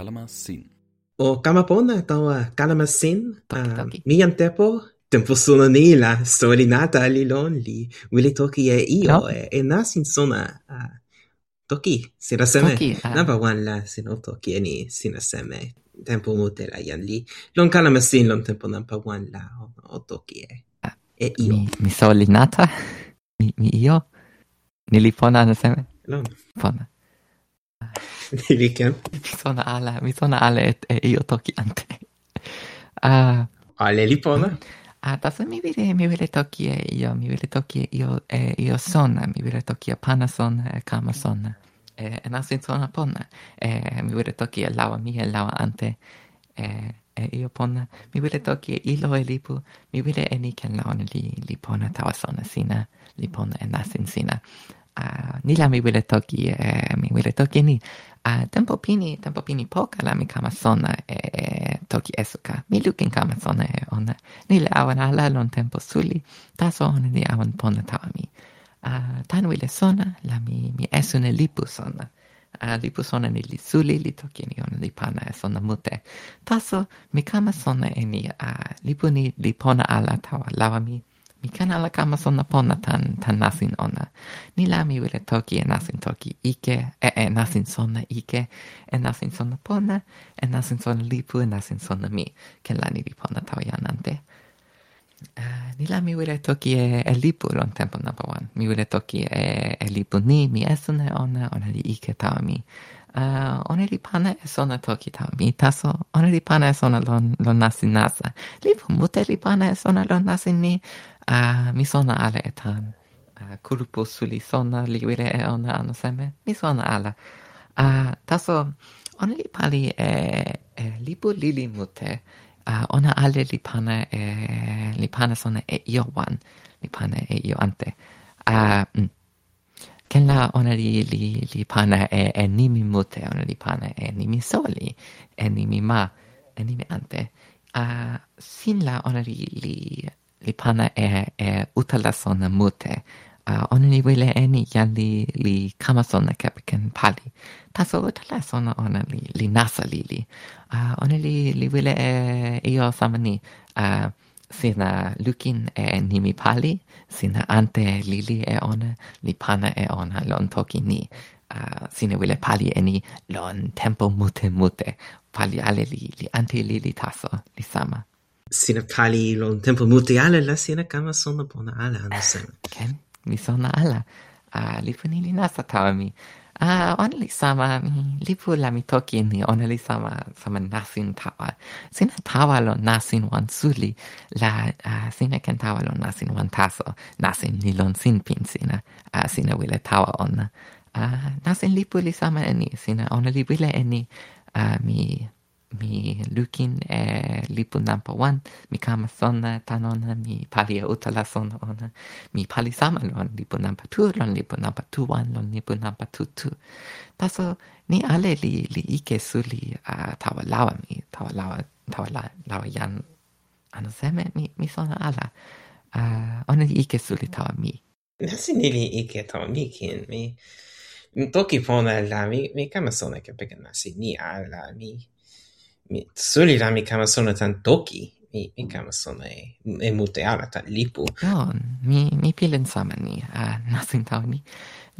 kalama sin. O kama pona tawa kalama sin. Toki, toki. Tepo tempo sona ni la soli nata li lon li wili toki e io no? e, e nasin sona uh, toki sina seme. Toki, uh. Namba wan la sino toki e ni sina seme tempo mute la jan li. Lon kalama sin lon tempo nampa wan la o, o toki e. Uh, e io. Mi, mi soli nata? Mi, mi io? Nili pona na seme? Lon. Pona. Nili ken? Mi sona ala, mi sona ala et e io toki ante. Ah. Ale lipona? Ah, taso mi vile, mi vile toki e io, mi vile toki e io, e io sona, mi vile toki e pana sona, e kama sona. E, e nasin sona pona. E, mi vile toki e lawa mi e lawa ante. E, e io pona. Mi vile toki e ilo e lipu, mi vile e ni ken laon li, li pona tawa sona sina, li pona e nasin sina. Uh, nila mi wile toki e mi wile toki ni. A uh, tempo pini tempo pini poka la mi kama sona e, e toki esuka. Mi lukin kama sona e ona. Nila awan ala lon tempo suli. Taso ona ni awan pona tawa mi. A uh, tan wile sona la mi mi esune lipu sona. A uh, lipu sona ni li suli li toki ni ona li pana e sona mute. Taso mi kama sona e ni a uh, lipu ni li pona ala tawa lawa mi. Mi ala kama sona pona tan tan nasin ona. Ni la mi wile toki e nasin toki ike, e e nasin sona ike, e nasin sona pona, e nasin sona lipu, e nasin sona mi. Ken la ni li pona tau yanante. Uh, ni la mi wile toki e, e lipu lon tempo number one. Mi wile toki e, e lipu ni, mi esune ona, ona li ike tau mi. Uh, ona li pana e sona toki tau mi, taso ona li pana e sona lon, lon nasin nasa. Lipu mute li pana e sona lon nasin ni, a mi sona ala etan. A kulpo suli sona li wile e ona ano seme mi sona ala. A taso ona li pali e, e lipo lili mute. A ona ale li pana e li pana sona e io wan li pana e io ante. A mm, ken la ona li li li pana e, e nimi mute ona li pana e nimi soli e nimi ma e nimi ante. A sin la ona li li li pana e, e utala sona mute. Uh, on ni wile eni jan li, li kama sona kepiken pali. Taso utala sona ona li, li nasa li li. Uh, on li, li wile e io samani uh, sina lukin e nimi pali, sina ante lili e ona, li pana e ona lon toki ni. Uh, sina wile pali eni lon tempo mute mute. Pali ale li, li ante lili taso, li sama sina pali lon tempo muti ala la sina kama sona pona ala anu. Ken, mi sona ala. A, lipu li nasa tawa mi. A, ona li sama mi lipu la mi toki ni ona li sama sama nasin tawa. Sina tawa lo nasin wan suli la uh, sina ken tawa lo nasin wan taso. Nasin ni lon sin pin sina. A, sina wile tawa ona. A, nasin lipu li sama eni. Sina ona li wile eni. uh, mi mi lukin e lipu nampa wan, mi kama sona tan ona, mi pali e utala sona ona, mi pali sama lon lipu nampa tu, lon lipu nampa tu wan, lon lipu nampa tu tu. Taso ni ale li, li ike suli uh, tawa lawa mi, tawa lawa, tawa la, lawa yan ano seme, mi, mi sona ala. Uh, ona li ike suli tawa mi. Nasi ni li ike tawa mi kin, mi... Toki pona la mi, mi kama sona ke peka nasi ni ala mi mi suli la mi kama sona tan toki. Mi mi kama sona e, e mute ala tan lipu. Non mi mi pilen sama ni a uh, nasin tau ni.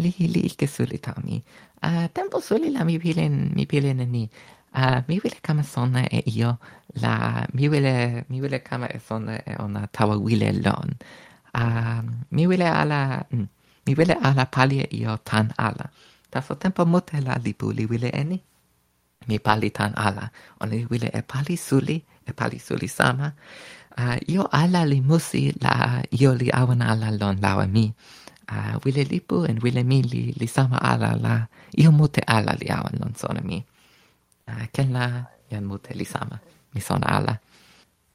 Li li ke suli tau ni. A uh, tempo suli la mi pilen mi pilen ni. A uh, mi wile kama sona e io. La mi wile mi wile kama e sona e ona tawa wile lon. A uh, mi wile ala mm, mi wile ala palie io tan ala. Taso tempo mute la lipu li wile eni mi pali tan ala. Oni wile e pali suli, e pali suli sama. Uh, io ala li musi la io li awan ala lon lawa mi. Uh, wile lipu en wile mi li, li sama ala la io mute ala li awan lon sona mi. Uh, ken la jan mute li sama. Mi sona ala.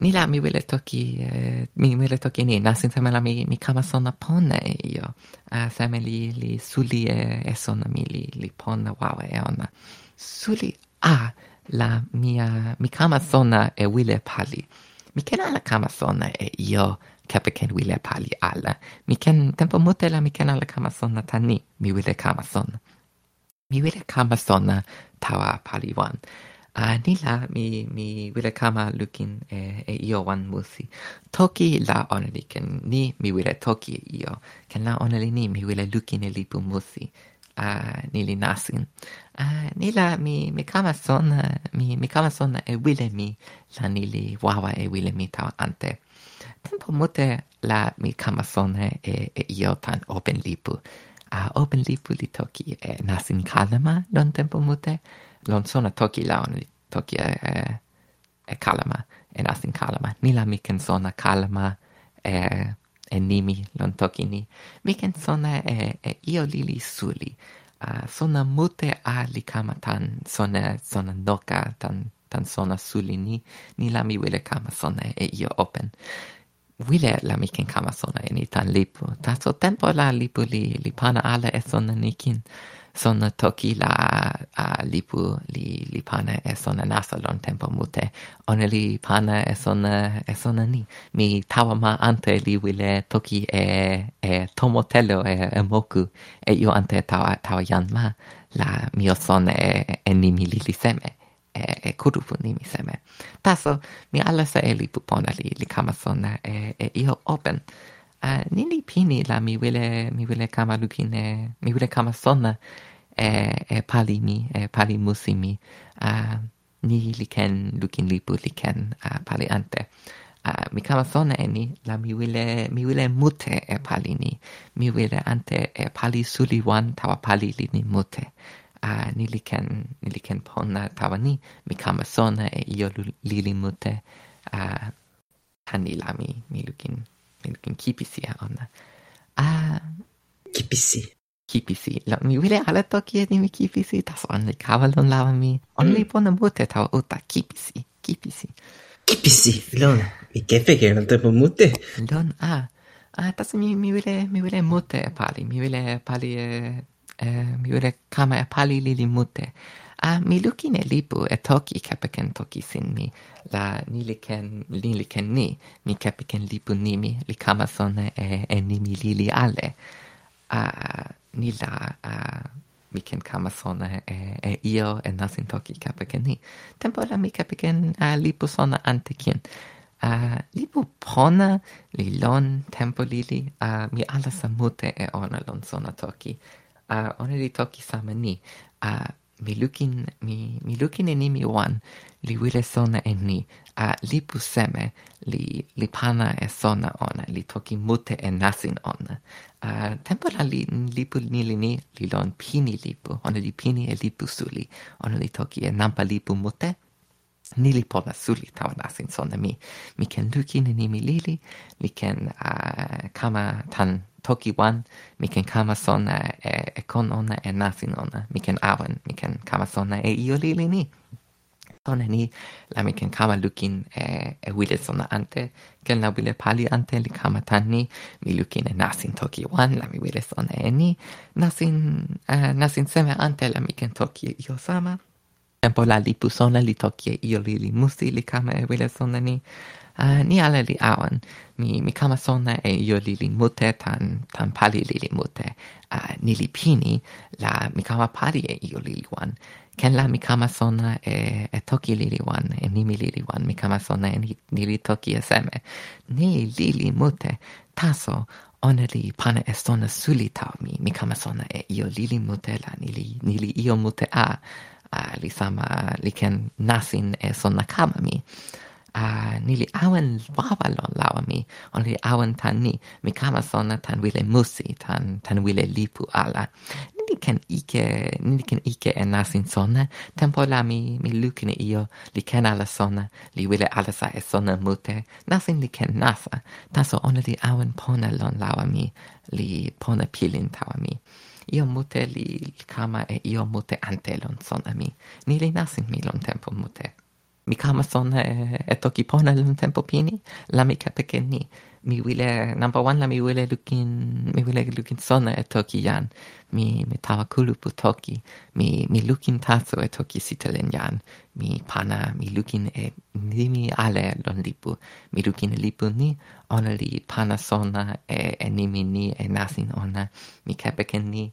Ni la mi wile toki, uh, mi wile toki ni, nasin seme la mi, mi kama sona pone e io. Uh, seme li, li suli e, e sona mi li, li pone wawa e ona. Suli ah, la mia mi kama sona e wile pali. Mi ken ala kama sona e io kape ken wile pali ala. Mi ken tempo mute la mi ken ala kama sona tani. Mi wile kama sona. Mi wile kama sona tawa pali wan. Uh, ni la mi mi wile kama lukin e, e io wan musi. Toki la oneli ken ni mi wile toki io. Ken la oneli ni mi wile lukin e lipu musi a nili nasin. A nila mi mi kama son mi mi kama son e wile mi la nili wawa e wile mi ta ante. Tempo mute la mi kama son e e io tan open lipu. A open lipu li toki e nasin kalama don tempo mute. Lon sona toki la on li toki e, e, e kalama e nasin kalama. Nila mi ken sona kalama e e nimi lon toki ni. Miken sona e, e io lili suli. Uh, sona mute a li kama tan sona sona noka tan tan sona suli ni. Ni la mi wile kama sona e io open. Wile la mi ken kama sona e ni tan lipu. Taso tempo la lipu li li pana ala e sona ni kin sona toki la a, lipu li li pana e sona nasa lon tempo mute. Ona li pana e sona e sona ni. Mi tawa ma ante li wile toki e e tomotelo e, e moku. E io ante tawa tawa yan ma la mio sona e, e nimi li li seme. E, e kurupu nimi seme. Taso mi alasa e lipu pona li li kama sona e, e io open. Uh, nini pini la mi wile mi wile kama lukine mi wile kama sona e, e palimi, e palimusimi, a ni liken lukin lipu liken a pali ante. A, mi kama sona eni, la mi wile, mi wile mute e palini, mi wile ante e pali suli wan tawa pali lini mute. A, ni liken, ni liken pona tawa ni, mi kama sona e io lili mute, a, tani la mi, mi lukin, mi lukin kipisi a ona. A, kipisi kipisi. La, mi wile ala toki e mi kipisi, tas onli kavalon lawa mi. Onli mm. pona mute tau uta kipisi, kipisi. Kipisi, lon. Mi kepe ke non tepo mute. Lon, ah. Ah, tas mi, mi wile, mi wile mute e pali. Mi wile pali e... Eh, mi wile kama e pali lili mute. Ah, mi lukin e lipu e toki kepeken toki sin mi. La ni niliken, ken, ni. Mi kepiken lipu nimi. Li kama sone e, e nimi lili ale a ni la a mi ken kama sona e, e io e nasin toki kape ken ni. Tempo la mi kape ken a lipu sona ante kien. A lipu pona li lon tempo lili a mi ala samute e ona lon sona toki. A ona li toki sama ni. A mi lukin mi mi lukin e ni mi wan li wile sona e ni, a lipu seme li, li pana e sona ona, li toki mute e nasin ona. A tempo la li lipu ni li ni, li lon pini lipu, ona li pini e lipu suli, ona li toki e nampa lipu mute, ni li pona suli tawa nasin sona mi. Mi ken luki ni mi lili, mi ken uh, kama tan toki wan, mi ken kama sona e, e kon ona e nasin ona, mi ken awan, mi ken kama sona e io lili ni ni la mi ken kama lukin e, e wile sona ante. Ken la wile pali ante li kama tan ni mi lukin e nasin toki wan la mi wile sona e ni. Nasin, uh, nasin seme ante la mi ken toki io sama. Tempo la li pusona li toki io li li musi li kama e wile sona ni uh, ni ale li awan. Mi, mi kama sona e io li li mute tan, tan pali li li mute. Uh, ni li pini la mi kama pali e io li li wan. Ken la mi kama sona e, e toki li li wan, e nimi li li wan. Mi kama sona e ni, ni li toki e seme. Ni li li mute taso ona li pana sona suli tau mi. Mi kama sona e io li li mute la ni li, ni li io mute a. Uh, li sama li ken nasin e sona kama mi a nili awen wavalon lawa mi, on li awen tan ni, mi kama sona tan wile musi, tan, tan wile lipu ala. Nili ken ike, nili ken ike en nasin sona, tempo la mi, mi lukine io, li ken ala sona, li wile alasa e sona mute, nasin li ken nasa, taso ona li awen pona lon lawa mi, li pona pilin tawa mi. Io mute li kama e io mute antelon sona mi, nili nasin mi lon tempo mute mikama son e, e toki pona lun tempo pini. La mi kapekeni mi wile number one la mi wile lukin mi wile lukin sona e toki yan mi mi tawa kulupu toki. Mi mi lukin taso e toki sitelen yan mi pana mi lukin e nimi ale lon lipu. Mi lukin e lipu ni ona li pana sona e, e nimi ni e nasin ona. Mi kapekeni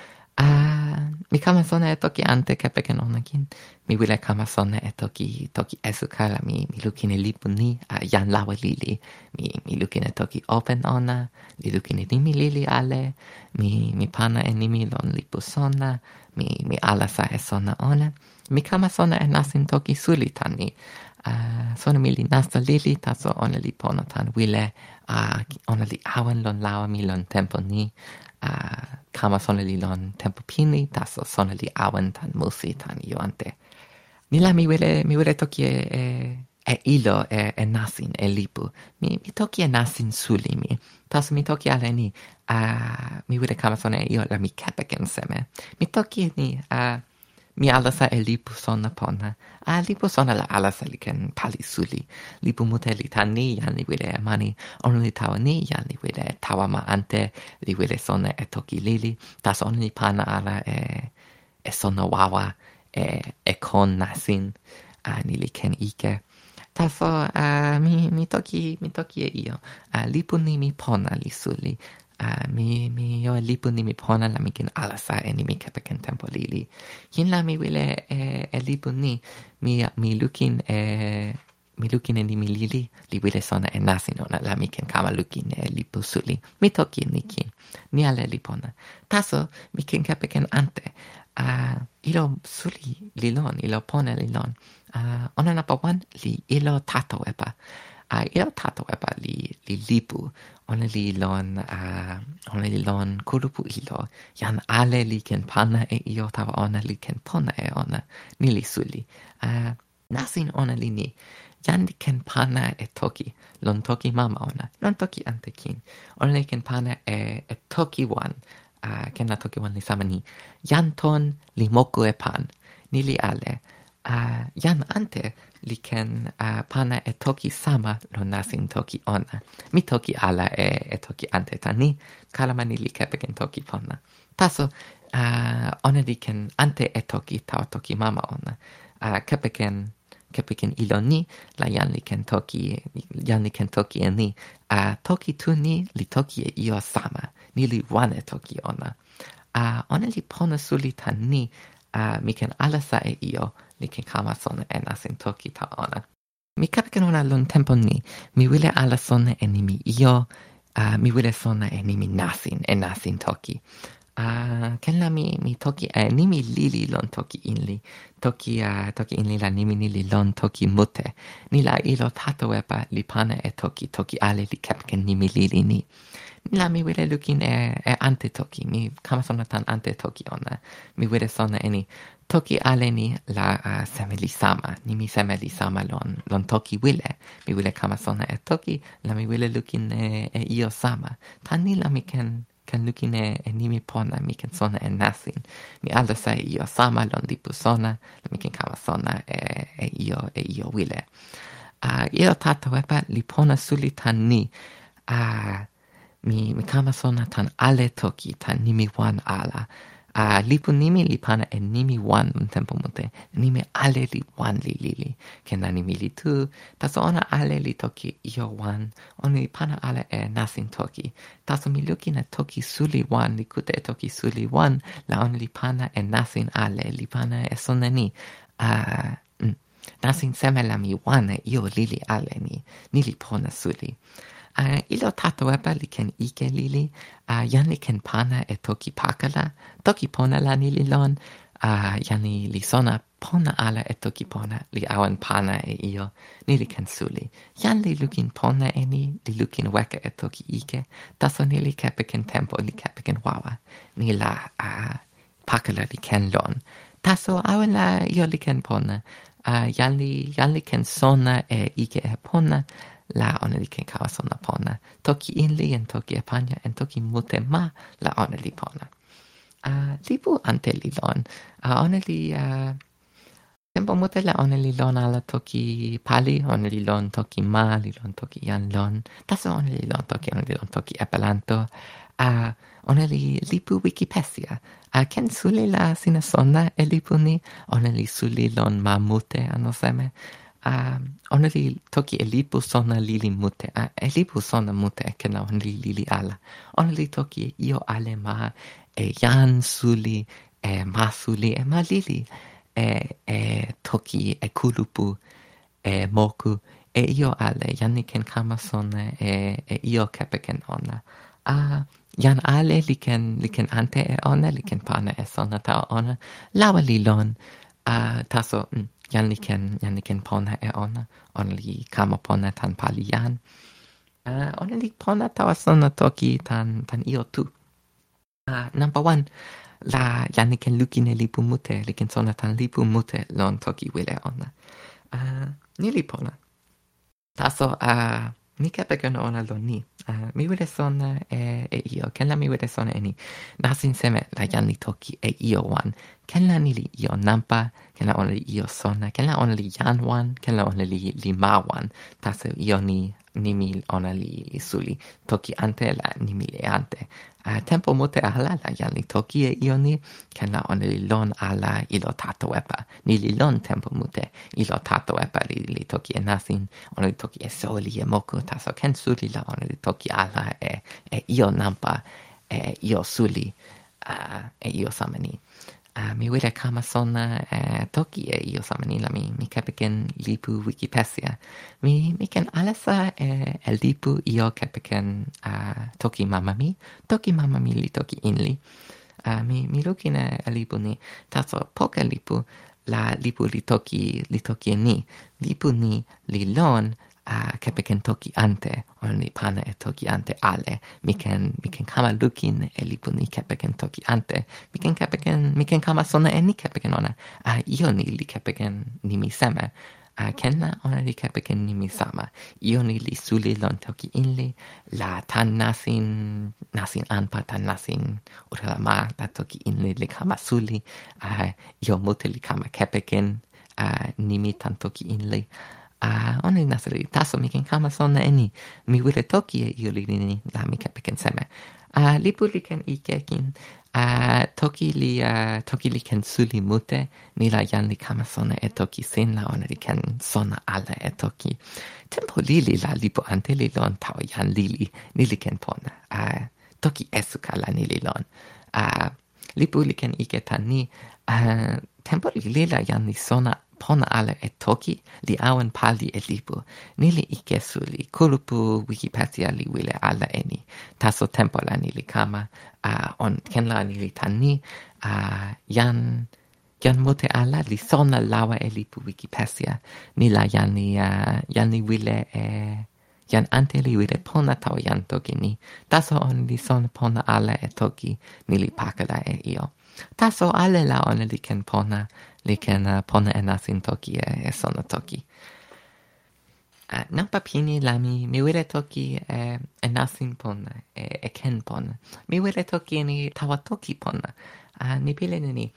me mi kama sona e toki ante kepe ken ona kin. Mi wile kama sona e toki toki esu mi mi lukin e lipu ni a uh, jan lawa lili. Mi mi lukin toki open ona, li lukin nimi lili ale, mi mi pana e nimi lon lipu sona, mi mi ala sa e sona ona. Mi kama sona e nasin toki suli tani. Uh, sona mi li nasta lili, taso ona li pona tan wile, uh, ona li awen lon lawa mi lon tempo ni, uh, kama sona li lon tempo pini, taso sona li awen tan musi tan ioante. Ni mi wile, mi wile toki e, e, e ilo e, e nasin, e lipu. Mi, mi toki e nasin suli mi. Taso mi toki ale ni, uh, mi wile kama sona e io la mi kepeken seme. Mi toki e ni, uh, mi alasa e lipu sona pona. A lipu sona la alasa li ken pali suli. Lipu mute li ta ni jan li wile e mani, on li tawa ni jan li wile e tawa ma ante, li wile sona e toki lili, tas on li pana ala e, e sona wawa e, e kon nasin, a ni li ken ike. Taso, uh, mi, mi toki, mi toki e io. A lipu ni mi pona li suli, uh, mi mi yo lipu ni mi pona la mi kin alasa e ni mi kata ken tempo lili. Kin la mi wile e, e lipu ni mi mi lukin e mi lukin e ni mi lili li wile sona e nasin ona la mi ken kama lukin e lipu suli. Mi toki ni kin. Ni ale lipona. Taso mi kin kape ken ante. Uh, ilo suli li lon ilo pona lilon. Uh, ona napa wan li ilo tato epa. Uh, ilo tato epa li, li lipu ona li lon uh, ona li lon kurupu ilo. Yan ale li ken pana e io tava ona li ken pona e ona. Ni li suli uh, nasin ona li ni. Yan li ken pana e toki. Lon toki mama ona. Lon toki ante kin. Ona li ken pana e, e toki wan. Uh, ken la toki wan li sama ni. Jan ton li moku e pan. Ni li ale uh, yan ante li ken uh, pana e toki sama lo nasin toki ona. Mi toki ala e, e toki ante tani, kalamani li kepeken toki pona Taso, uh, ona li ken ante e toki tau toki mama ona. Uh, kepeken kepeken ilo ni, la jan li ken toki, jan li ken toki e ni. Uh, toki tu ni, li toki e io sama. Ni li wane toki ona. Uh, ona li pona suli tan ni, uh, mi ken alasa e io, li ken kama sona e nasin toki ta ona. Mi kapken ona lon tempo ni, mi wile ala sona e nimi io, uh, mi wile sona e nimi nasin, e nasin toki. Uh, ken la mi, mi toki, uh, nimi lili lon toki inli, toki, uh, toki inli la nimi nili lon toki mute, ni la ilo tato epa li pana e toki, toki ale li kapken nimi lili ni. la mi wile lukin e, e ante toki, mi kama sona tan ante toki ona. Mi wile sona eni toki ale ni la uh, semeli sama. Ni mi semeli sama lon, lon toki wile. Mi wile kama sona e toki, la mi wile lukin e, e io sama. Tan ni la mi ken, ken lukin e, e nimi pona, mi ken sona e nasin. Mi ala sa e io sama lon di sona, la mi ken kama sona e, e io, e io wile. Uh, io tata wepa li pona suli tan ni. Uh, mi, mi kama sona tan ale toki, tan nimi wan ala a lipu nimi li pana e nimi wan un tempo mute nimi ale li wan li lili ken na nimi li tu taso ona ale li toki io wan. Ona li pana ale e nasin toki. Taso mi luki na toki suli wan li kute e toki suli wan. La ona li pana e nasin ale li pana e sona ni. A mm. nasin seme la mi wan e io lili ale ni. Ni li pona suli. A ilo tatoepa li ken ike lili uh, yan li ken pana e toki pakala, toki pona la ni li lon, uh, yan li sona pona ala e toki pona, li awan pana e io, ni li ken suli. Yan li lukin pona e ni, li lukin weka e toki ike, taso ni li kepekin tempo, li kepekin wawa, ni la uh, pakala li ken lon. Taso awan la io li ken pona, uh, yan li, yan li ken sona e ike e pona, la ona li ken kawa sona pona. Toki inli en toki Japania en toki mute ma la ona li pona. Uh, li bu ante li lon. Uh, ona li... Uh, tempo mute la ona li lon ala toki pali, ona li lon toki ma, li lon toki jan lon. Taso ona li lon toki, ona li lon toki epelanto. Uh, ona li lipu Wikipedia. Uh, ken suli la sina sona e lipu ni? Ona li suli lon ma mute anoseme a ona li toki e lipu sona lili mute. A e lipu sona mute e kena ona li lili ala. Ona li toki io ale ma e jan suli e masuli e ma lili e e toki e kulupu e moku e io ale. Janni ken kama sona e e io kepe ken ona. A jan ale li ken li ken ante e ona li ken pana e sona ta ona. Lawa li lon. A taso mm jan li ken jan li ken pona e ona. On li kama pona tan pali jan. Uh, ona li pona ta sona toki tan tan io tu. Uh, number one la jan li ken lukin e lipu mute li ken sona tan lipu mute lon toki wile ona. Uh, ni li pona. Taso uh, mikä pekön ni uh, mi wile miudeson e, eh, e io, kenellä miudeson eni. Nasin seme la janni toki e io wan. Kenellä ni li io nampa, ken la ona li io sona, ken la ona li jan wan, ken la ona li li ma wan. Tase io ni nimi ona li, li suli. Toki ante la nimi le ante a tempo mote ala la jan li toki e ioni ken la on li lon ala ilo tato epa. Ni li lon tempo mute ilo tato epa li li toki e nasin on li toki e soli e moku taso ken suli la on li toki ala e, e io nampa e io suli uh, e io samani Uh, mi wile kama sona uh, eh, toki e io sa mi mi kepiken lipu wikipedia. Mi mi ken alasa e eh, el lipu io kepiken uh, ah, toki mama mi. Toki mama mi li toki inli uh, ah, mi mi lukin e lipu ni. Taso poka lipu la lipu li toki li toki ni. Lipu ni li lon uh, kepeken toki ante only pana e toki ante ale. Mi ken mi ken kama lukin e li puni kepeken toki ante. Mi ken kepeken mi ken kama sona e ni kepeken ona. A uh, io ni li kepeken ni mi seme. A uh, kenna ona li kepeken ni mi sama. Io ni li suli lon toki inli. La tan nasin nasin anpa tan nasin ura ma la toki inli li kama suli. A uh, io mute li kama kepeken a uh, ni mi tan toki inli a one nasli taso mi ken kama sona eni. Mi wile toki e iuli ni la mi kepe ken seme. A li puli ken ike kin. A toki li a toki li ken suli mute. Ni la jan li kama sona e toki sin la ona li ken sona ala e toki. Tempo li li la lipo ante li lon tau jan li li ni li ken pona. A toki esuka la ni li lon. A li puli ken ike tan ni. A tempo li li la jan li sona pona ale e toki li awen pali e lipu. Nili ikesu li kulupu wikipedia li wile ala eni. Taso tempo la nili kama, a uh, on ken la nili tani, a uh, jan... Jan mote ala li sona lawa e lipu wikipedia. Nila jan ni, uh, jan ni wile e... Jan ante li wile pona tau jan toki ni. Taso on li sona pona ala e toki nili pakala e io. Taso ale la on li ken pona li ken uh, pona nasin toki e, e sono toki. Uh, non papini la mi mi wile toki e enasin pon e, e ken pon. Mi wile toki ni tawa toki pon. Uh, ni pile ni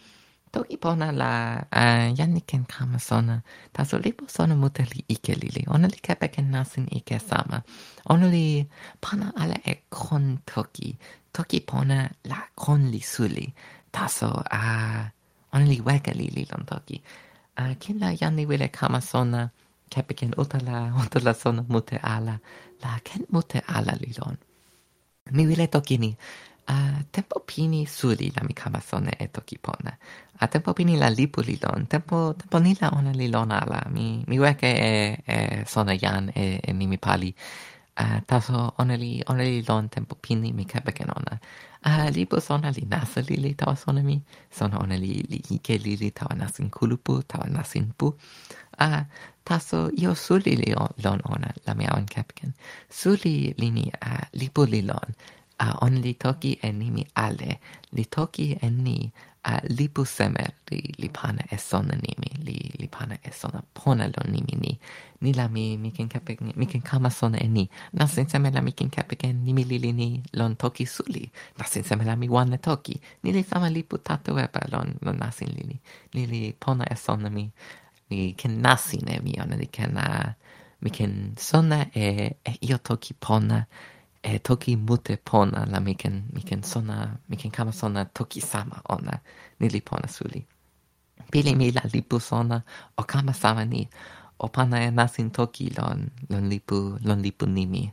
toki pona la uh, yanni ken kama sona. Taso lipo sona mute li ike lili. Ona li kepe ken nasin ike sama. Ona li pana ala e kon toki. Toki pona la kon li suli. Taso a... Uh, ona li weka li li lon toki. Uh, kin la jan li wile kama sona kepeken utala utala sona mute ala la ken mute ala li lon. Mi wile toki ni Uh, tempo pini suli la mi kama sona e toki pona. A tempo pini la lipu li lon, tempo, tempo ni la ona li lon ala. Mi, mi weka e, e sona jan e, e nimi pali. Uh, taso ona li ona li lon tempo pini mi ka peken ona uh, ah, li sona li nasa li li tawa sona mi. Sona ona li li ike li li tawa nasin kulupu tawa nasin pu. Uh, taso io suli li on, lon ona la mia on kapken suli li ni uh, li pu li lon. Uh, on li toki en ni mi ale. Li toki en ni a lipu semer li li pana eson nimi li li pana eson pona lo nimi ni. Ni la mi mi ken kape mi ken kama sona eni na sin seme la mi ken kape ken nimi li li ni lon toki suli na sin seme la mi wan le toki. Ni li sama lipu tatu epa lon lon nasin li li. li li pona eson mi. Mi ken nasin e mi ona li ken a mi ken sona e e io toki pona e toki mute pona la miken miken sona miken kama sona toki sama ona. Ni li pona suli. Pili mi la lipu sona o kama sama ni. O pana e nasin toki lon lon lipu lon lipu nimi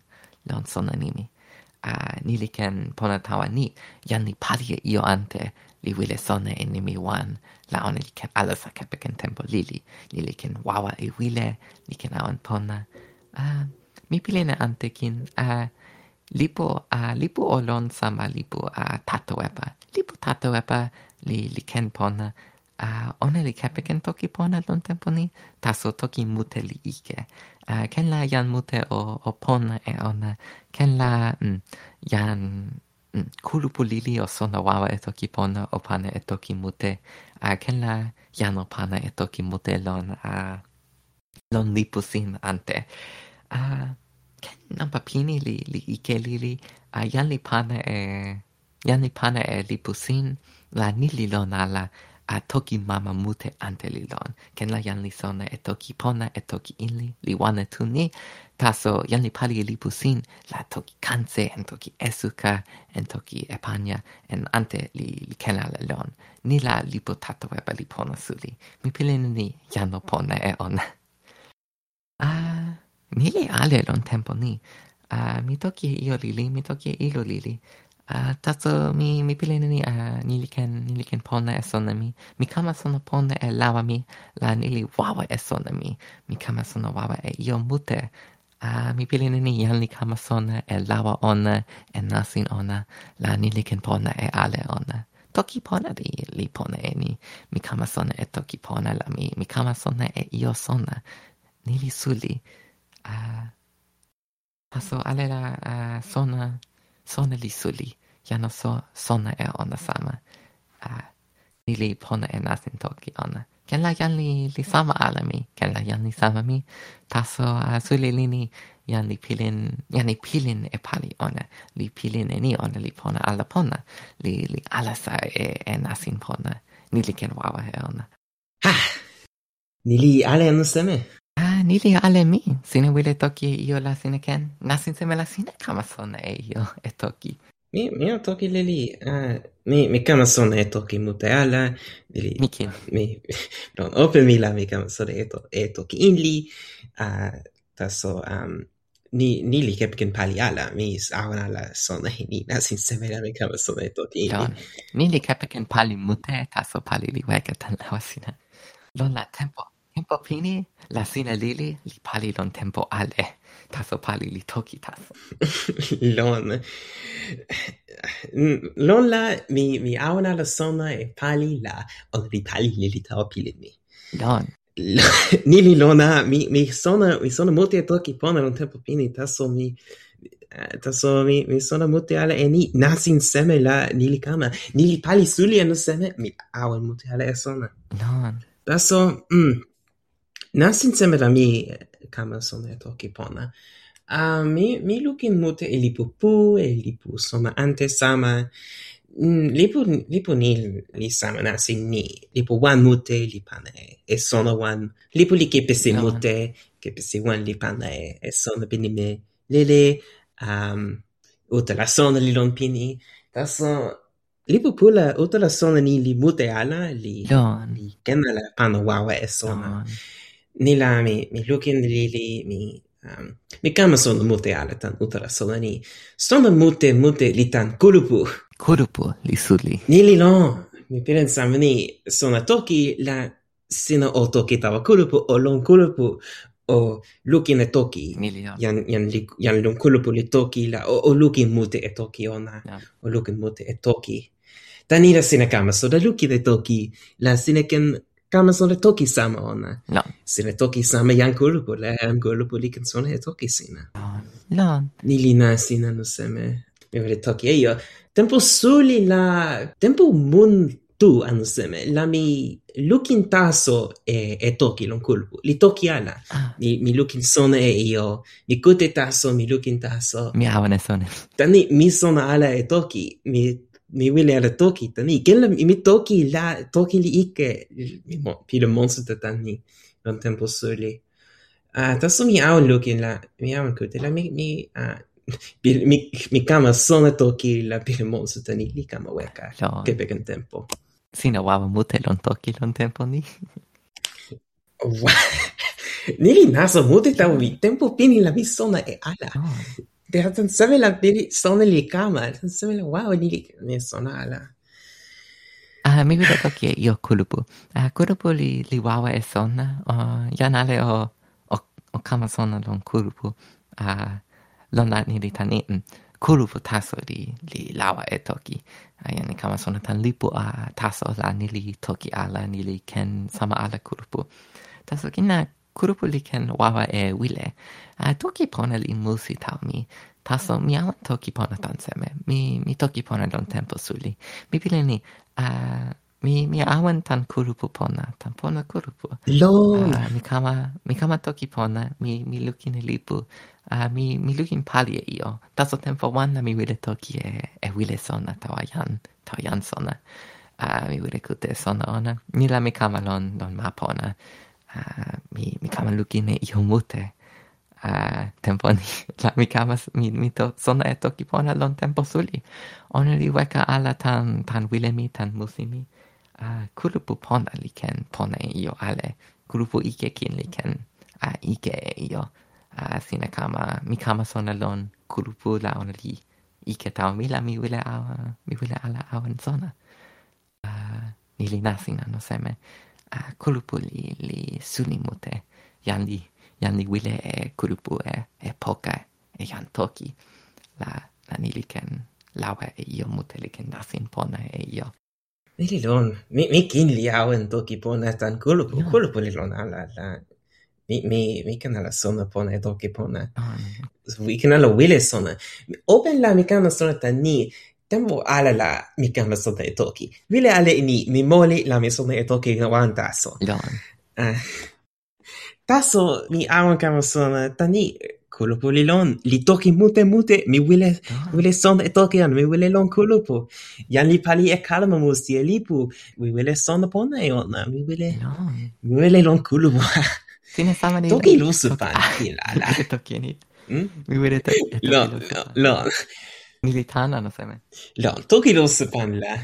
lon sona nimi. A uh, ni li ken pona tawa ni. Jan li pali io ante li wile sona e nimi wan. La ona li ken alasa kepeken tempo lili. Li li ken wawa e wile li ken awan pona. Uh, mi pilene ante kin. A uh, lipu a lipu olon sama lipu a tatoepa. Lipu tatoepa li li ken pona a uh, ona li kepeken toki pona lon tempo ni taso toki mute li ike. Uh, ken la jan mute o, o pona e ona ken la mm, jan mm, kulupu lili o sona wawa e toki pona o pana e toki mute a uh, ken la jan o pana e toki mute lon a uh, lon lipu sin ante. Uh, Nampa pini li li ikelili a jan li pana e jan li pana e li pusin la ni li lon ala a toki mama mute ante li lon. Ken la jan li sona e toki pona e toki inli li wana tu ni. Taso jan li pali e li pusin la toki kanse en toki esuka en toki epanya en ante li li ken ala lon. Ni la lipo tatawe ba li pona suli. Mi pilin ni jan lo pona e ona. Ah ni ale lon tempo ni. Uh, mi toki io lili, mi toki ilo lili. Uh, tato mi mi pilene ni uh, nili ken nili ken pona esona mi. Mi kama sono pona e lava mi la nili wawa esona mi. Mi kama sono wawa e io mute. Uh, mi pilene ni yan li kama sona e lava ona e nasin ona la nili ken pona e ale ona. toki pona li, li pona e ni. Mi kama sona e toki pona la mi. Mi kama sona e io sona. Nili suli. Uh, alltså alla la uh, såna, sona li så, såna är sona ona samma. Uh, ni li pona e nasin toki ona. Ken la jan li, li sama ala mi, ken la jan li sama mi, taso uh, suli lini jan li pilin, jan li pilin e pali ona, li pilin e ni ona li pona ala pona, li, li ala sa e, e nasin pona, ni li ken wawa he ona. Ha! Ni li ale seme? Nili ale mi, sine wile toki e io la sine ken, nasin seme la sine kama sona e io e toki. Mi, mi o toki le li, uh, mi, mi kama sona e toki mute ala, li, mi kin. Mi, pardon, open mi la mi kama sona e, to, e toki in li, uh, taso, um, ni, ni li kepken pali ala, mi awan ala sona e ni, nasin seme la mi kama sona e toki in li. Ni li kepken pali mute, taso pali li weke tan la wasina. Lon la tempo tempo pini, la sina lili, li pali lon tempo ale. Taso pali li toki taso. lon. Lon la mi, mi auna la sona e pali la, o li pali lili tau pili mi. Lon. Nili lona, mi, mi sona, mi sona multe toki pona lon tempo pini, taso mi... Taso mi, mi sona muti ala e ni nasin seme la nili kama. Nili pali suli anu seme, mi awen muti ala e sona. Lon. Taso, mm, nasin seme la mi kama sona e toki pona. A mi, mi lukin mute e lipu pu, e lipu soma ante sama, mm, lipu, lipu ni li sama nasin ni, lipu wan mute li pana e, e sona wan, lipu li kepesi mute, kepesi wan li pana e, e sona pini me lele, um, uta la sona li lon pini, taso lipu pu la uta la sona ni li mute ala, li, no. li kena la pana wawa e sona. Don nila mi, mi lukin li mi... Um, mi kama son mute ale tan utara sona ni. Sona mute mute li tan kulupu kulupu li suli. Nili lo Mi piren samani sona toki la sina o toki tawa kulupu o lon kulupu o lukin e toki. Yan, yan, li, yan lon kulupu li toki la o, o lukin mute e toki ona. Yeah. O lukin mute e toki. Tanira sina kama da lukin e toki la sina ken kama sona toki sama ona. No. Sina toki sama yan kulupu, le jan kulupu li kan sona e toki sina. No. Ni li na sina no seme. Mi vole toki e io. Tempo suli la... Tempo mun tu anu seme. La mi lukin taso e, e toki lon kulupu. Li toki ala. Ah. Ni, mi lukin sona e io. Ni kute taso, mi lukin taso. Mi avane sona. Tani mi sona ala e toki. Mi mi wile ala toki tani ni. Ken la mi toki la toki li ike mi mo, pi le monsuta tan ni lon tempo soli. Uh, taso mi awan lukin la mi awan kute la mi mi uh, mi, mi kama sona toki la pile le tani ni li kama weka lon. ke pekan tempo. Sina wawa mute lon toki lon tempo ni. Ni li naso mute tawo mi tempo pini la mi sona e ala. Oh. Beratenseme la biri sonneli kama. Sonneli wao ni ni sonala. Ah, mi vedo che io kulupu. Ah, kulupu li li wawa e sonna. Ah, janale o o o kama sonna lon kulupu. Ah, lon ni li taniten. Kulupu mm, taso li li lawa e toki. Ah, jani kama sonna tan lipu a taso la ni li toki ala ni li ken sama ala kulupu. Taso kina kurupuliken wawa e wile. A toki pona li musi tau mi. Taso mi ama toki pona tan seme. Mi, mi toki pona don tempo suli. Mi pileni, a... mi, mi awan tan kurupu pona, tan pona kurupu. Lo! Uh, mi kama, mi kama toki pona, mi, mi lukin e lipu, uh, mi, mi lukin pali e io. Taso tempo wana mi wile toki e, e wile sona tawa jan, tawa jan sona. Uh, mi wile kute sona ona. Ni la mi kama lon, lon ma pona uh, mi mi kama lukin e io mute. Uh, tempon la mi kama mi mi to sona e toki pona lon tempo suli. Ona li weka ala tan tan wilemi tan musimi uh, kulupu pona li ken pona io ale. Kulupu ike kin li ken uh, ike io. Uh, sina kama mi kama sona lon kulupu la ona li ike tau mi la mi wile awa mi wile ala awan sona. Uh, ni li nasina no seme kulupu li, li suni mute. Yandi, yandi wile e kulupu e, e poka e jan toki. La, la niliken lawa e io mute liken nasin pona e io. Mili lon, mi, mi kin li awen toki pona tan kulupu, no. kulupu li lon ala la... Mi, mi, mi ken ala sona pona e toki pona. Oh. Mi ken ala wile sona. Open la mi kan ala sona tan ni, tempo ala la mi kama sona e toki. wile ale ni mi moli la mi sona e toki wan taso. Jan. Uh, taso mi awan kama sona tani kulupu li lon, li toki mute mute, mi wile, oh. wile sona e toki an, mi wile lon kulupu. Jan li pali e kalma musti e lipu, mi wile sona pona e ona, mi wile, mi wile lon kulupu. Sine sama ni... Toki lusu pan, la la. Toki ni. Hmm? Mi wile toki. lusu no, no militan seme Lon, toki lossepan la.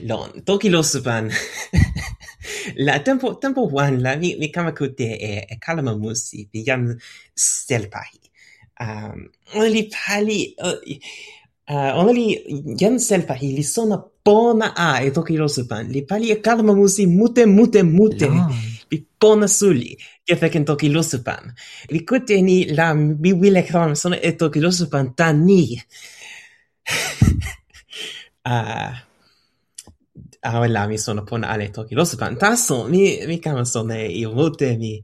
Lon, toki lossepan. la tempo tempo wan la mi mi kama kute e, e kalama musi bi jam stelpahi. Um, oli pali, uh, Eh, uh, only Jensen pa hili sona pona a e toki rosu. Li pali e kalma musi mute mute mute. No. Pi pona suli. Kefeken toki rosu. Li kute ni la mi wile kram sona e toki rosu pan ta ni. uh, la mi sono pona ale toki rosu pan. Taso mi, mi kama sona e io mute mi.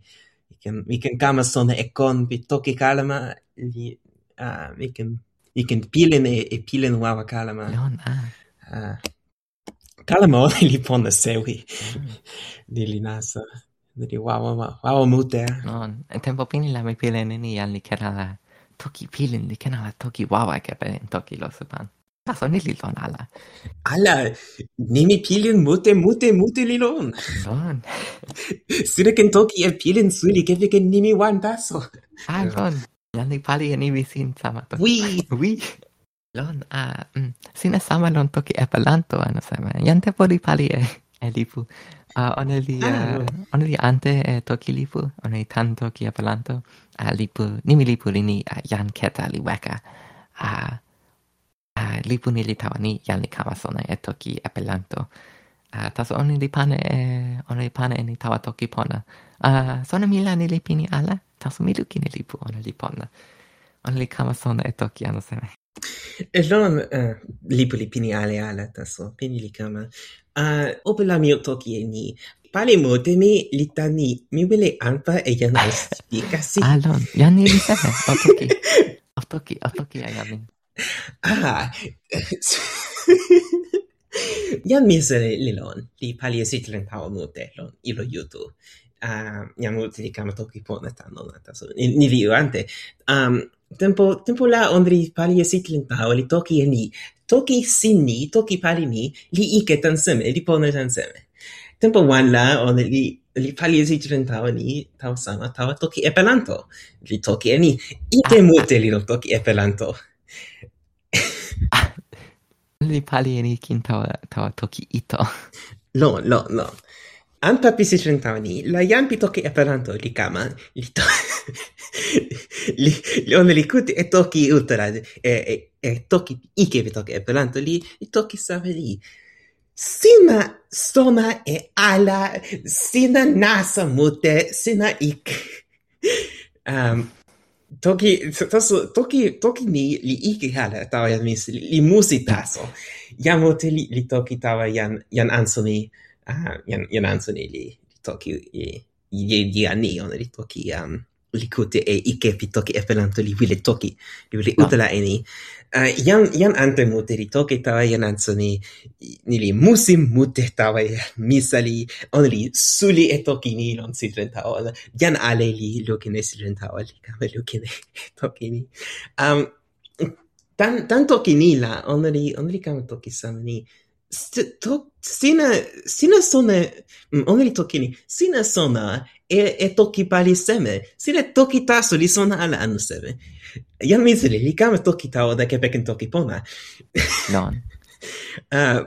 Mi ken, mi ken kama sona e kon pi toki kalma. Li, uh, mi ken ikenpilene e pilen wawa kalama. Non, ah. Uh, Kalama ona li pona sewi. Mm. Dili nasa. Dili wawa wawa mute. Ah. Non, tempo pini la mi pilen ni al li kerala toki pilen, li kena la toki wawa kepen toki lo sepan. Taso ni li lon ala. Ala, nimi pilin mute mute mute li lon. Lon. Sine ken toki e pilin suli ke vi ken nimi wan taso. Ah, lon jan pali e nivi sin sama toki. Wi! Wi! Lon, a, mm, sina sama lon toki e palanto ano sama. Jan te poli pali e, e lipu. A, uh, one li, ah. uh, one li ante e toki lipu, one li tan toki e palanto. A, lipu, ni mi lipu li ni uh, jan keta li weka. A, a, lipu ni li tawa ni jan li kama sona e toki e A Uh, taso oni li pane e, oni li pane e ni tawa toki pona. Uh, sona mi la ni li pini ala? taso mi lukin e lipu ona li pona. Ona li kama sona e toki ano seme. E lon uh, lipu li pini ale ala taso, pini li kama. Uh, ope la mio toki e ni. Pali mute mi li tani, mi wile anpa e jan al spikasi. Alon, ah, jan ni li seme, o toki. O toki, o toki a jamin. Ah, Jan misere li lon, li pali esitlen tau mute lon, ilo yutu uh, mi toki dedicato che non netando nataso ni viu ante. Um, tempo tempo la ondri pali e sitlin li toki e ni. Toki sin ni toki pali ni li ike tanseme li pone tanseme tempo wan la on li li pali e sitlin ni tau sama tau toki epelanto li toki e ni. Ike ah. li non toki epelanto pelanto. Li pali e ni kin ta tau toki ito. No no no anta pli sesdeknaŭ la Jampi toki Esperanton li kama li to li li on li kute e toki ultra e e e toki ike vi toki Esperanto li li toki same li. Sina sona e ala sina nasa mute sina ik. Um, toki taso toki toki ni li iki hala tawa yan mis li, li musi taso. Jam li, li toki tawa yan yan ansoni Ah, uh, yan jananson ili toki ili di anion li toki um, li kute e ike pi toki esperanto li wile toki li wile ah. utala eni uh, ah, yan yan ante mute li toki tawa janansoni ni li musim mute tawa misali on li suli e toki ni lon sidren tawa yan ale li lukine sidren tawa li kame lukine toki ni. Um, tan, tan toki ni la on li on li kame toki sam ni sina sina sona mm, toki ni sina sona e, e toki pali seme. Sile toki taso li sona ala anu seme. Jan misili, li kama toki tao da kepeken toki pona. Non. Ah, uh,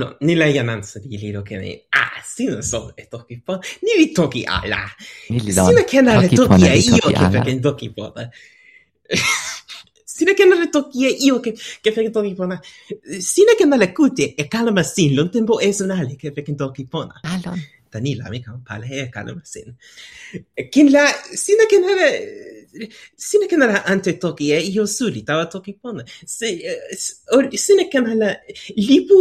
no, ni la jan ansa di li lo kene, ah, sina sona e toki pona. Ni li toki ala. Sina kenale toki e io kepeken toki pona. sina ken le toki e io ke ke feken toki pona. Sina ken le kuti e kalama sin lon tempo e sonali ke feken toki pona. Alon. Danila mi kan pale he kalama sin. Ken la sina ken ala sina ken ala ante toki e io suli tawa toki pona. Se sina ken ala lipu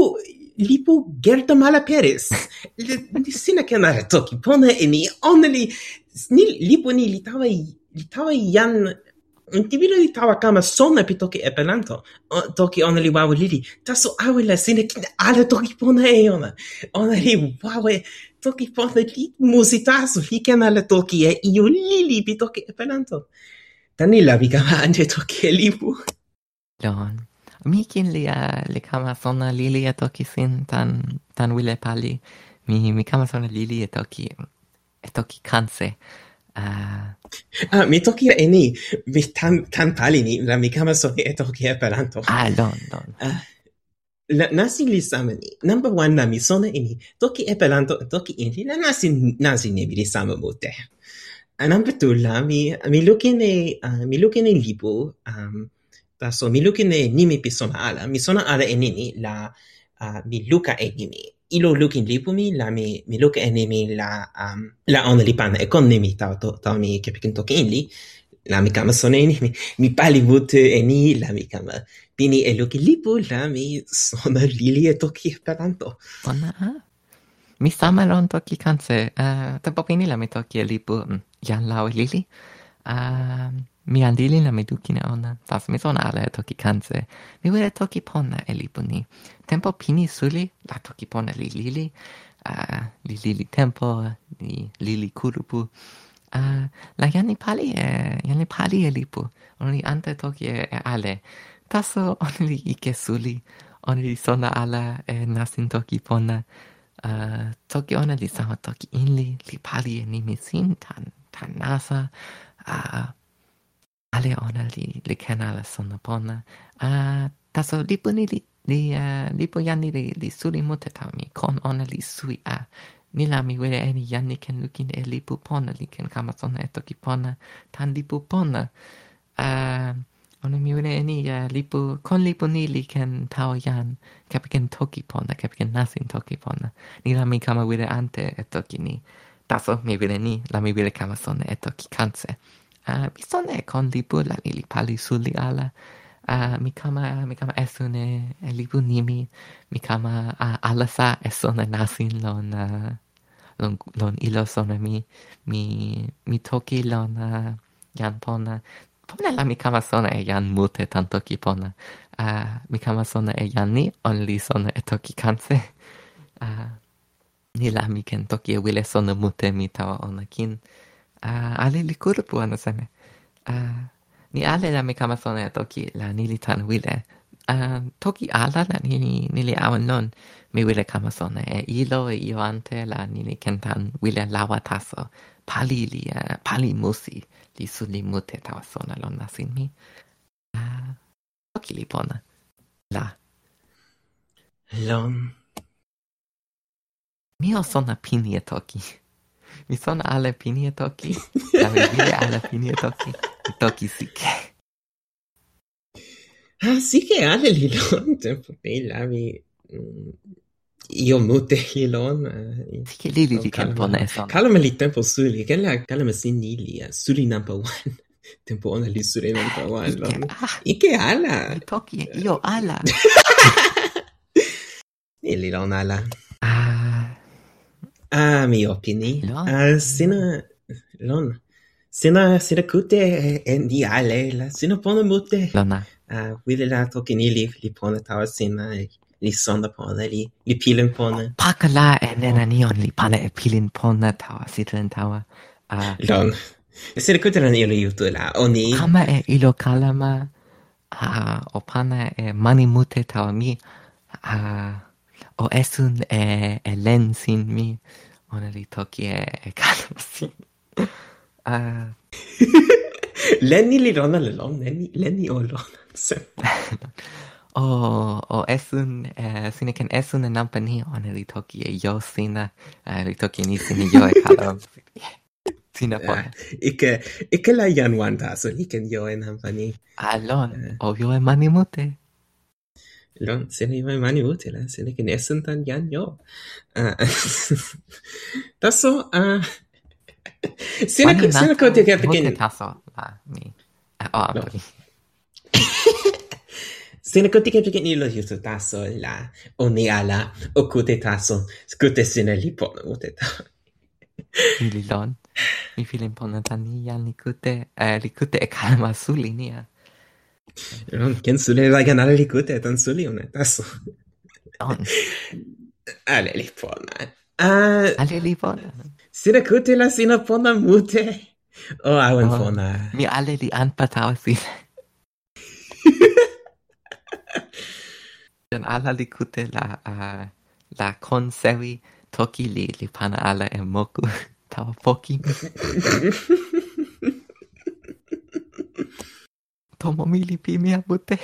lipu Gerta Malaperis. Sina ken ala toki pona e ni oneli ni lipu ni litawa litawa yan tibilo li tawa kama sona pi toki pelanto toki ona li wawa lili, taso awe la sine kine ala toki pona e ona. Ona li wawa toki pona li musitaso, li ken ala toki e io lili pi toki pelanto Tani la vi kama anje toki e lipu. Lon, mi kin li, eh, li kama sona lili e toki sin tan, tan wile pali, mi, mi kama sona lili e toki, e toki kanse. Ah. Ah, mi toki e ni, mi tan, tan pali ni, la mi kama soli e toki e peranto. Ah, don, don. Uh, ah, la nasi li sama ni. Number one, la mi sona e ni, toki e peranto, toki infi, la nasi, nasi ne mi li sama mute. Ah, number two, la mi, mi lukin e, uh, ah, mi lukin e libu, um, taso mi lukin e nimi pi sona ala, mi sona ala e nini, la, uh, mi luka e nimi ilo lukin lipu mi la mi mi luka e nimi la um, la ona li pana e kon nimi tawa to, tawa mi kepeken toki in li la mi kama sona e nimi mi pali mute e ni la mi kama pini e lukin lipu la mi sona lili e toki Esperanto ona mi sama lon toki kanse uh, te popini la mi toki e lipu mm, jan lau e lili. Uh, Mirandilinna medukine onna, tas meson ale toki kanse, mi wile toki ponna e lipuni. Tempo pini suli, la toki ponna li lili, uh, li lili tempo, li lili kurupu. Uh, la jani pali e, jani pali e lipu, oni ante toki e, e ale. Taso oni li ike suli, oni li sona ala e nasin toki ponna. Uh, toki ona li sama toki inli, li pali e nimisin tan, tan nasa. Uh, ale ona li li kena la sona bona a taso li puni li li uh, li yani li li suli mute ta mi. Kon ona li sui a. Ni la mi wele eni yani ken lukin e li pu pona li ken kama sona e toki pona tan li pu pona. A ona mi wele eni uh, li pu kon li pu ni li ken tao yan kapiken toki pona kepiken nasin toki pona. Ni la mi kama wele ante e toki ni. Taso mi wele ni la mi wele kama sona e toki kanse Uh, mi sone con libula li pali suli ala. Uh, mi kama mi kama esune libu nimi mi kama uh, alasa esone nasin lon uh, lon lon ilo sone mi mi mi toki lon uh, jan pona. Pona la mi kama sona e jan mute tan toki pona. Uh, mi kama sona e jan ni on li sona e toki kanse. Uh, ni la mi ken toki e wile sona mute mi tawa ona kin alilikurpu ano seme. ni ale la mi kama sona e toki la nili tan wile. toki ala la nili, nili awan non mi wile kama sona e ilo e io ante la nili kentan wile lawa taso. Pali li, pali musi li suli mute tawa sona lon nasin mi. toki li pona. La. Lon. Mi o sona pini e toki mi son alle pinie toki. Devi dire alle pinie toki. Toki sike. Sì che li l'ilon, tempo bella, mi... Mm, io mute l'ilon. Eh, sì che li li tempo ne sono. Calma li tempo suli. Ken che la calma sin ni li. Eh, suli number one. Tempo ona li suli ah, number one. Ike, ah, Ike ala? Toki, io ala. Li l'ilon ala. Ah a mi opini lon. a sina lon. Sina sina kute en di ale la sina pone mute. Lona. A wile la tokini li li pona tawa sina li sonda pona li li pilin pona. Oh, paka la en en anion li pana e pilin pona tawa sitlen tawa. A lon. Sina kute la ilo yutu la oni. kama e ilo kalama a opana e mani mute tawa mi. A o esun e, e lensin mi, ona li toki e, e kalmasin. uh... lenni li rona le lon, lenni, lenni o rona o, o esun, e, sine ken esun e nampa ni, ona li toki e yo sina, uh, li toki ni nisi yo e kalmasin. Sina po. Eh, ike, ike la januanta, so ni ken yo en nampa. Alon, uh... Eh. o yo e manimute non saremo mai utile se ne che ne sono tan yan yo uh, tasso uh, se ne se ne conti che perché tasso la mi eh, oh no. se ne conti che perché ni lo giusto tasso la o ne ala o cute tasso. Scute se ne li po ute tasso Ililon, mi filin ponotan ni li likute, eh, li likute e kalma su linia. Non ken su le vaga nal li cute tan su li un etasso. Don. Ale li pona. Uh, ale li pona. Si le la sina pona mute. O oh, awen oh, pona. Mi ale li an patau sin. Den ala li cute la uh, la konsevi toki li li pana ala e moku tau poki. tomomilipimiabote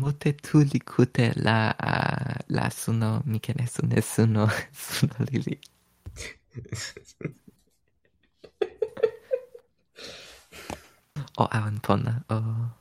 motetulikute la la suno mikenesune suno suno li o awan pona o.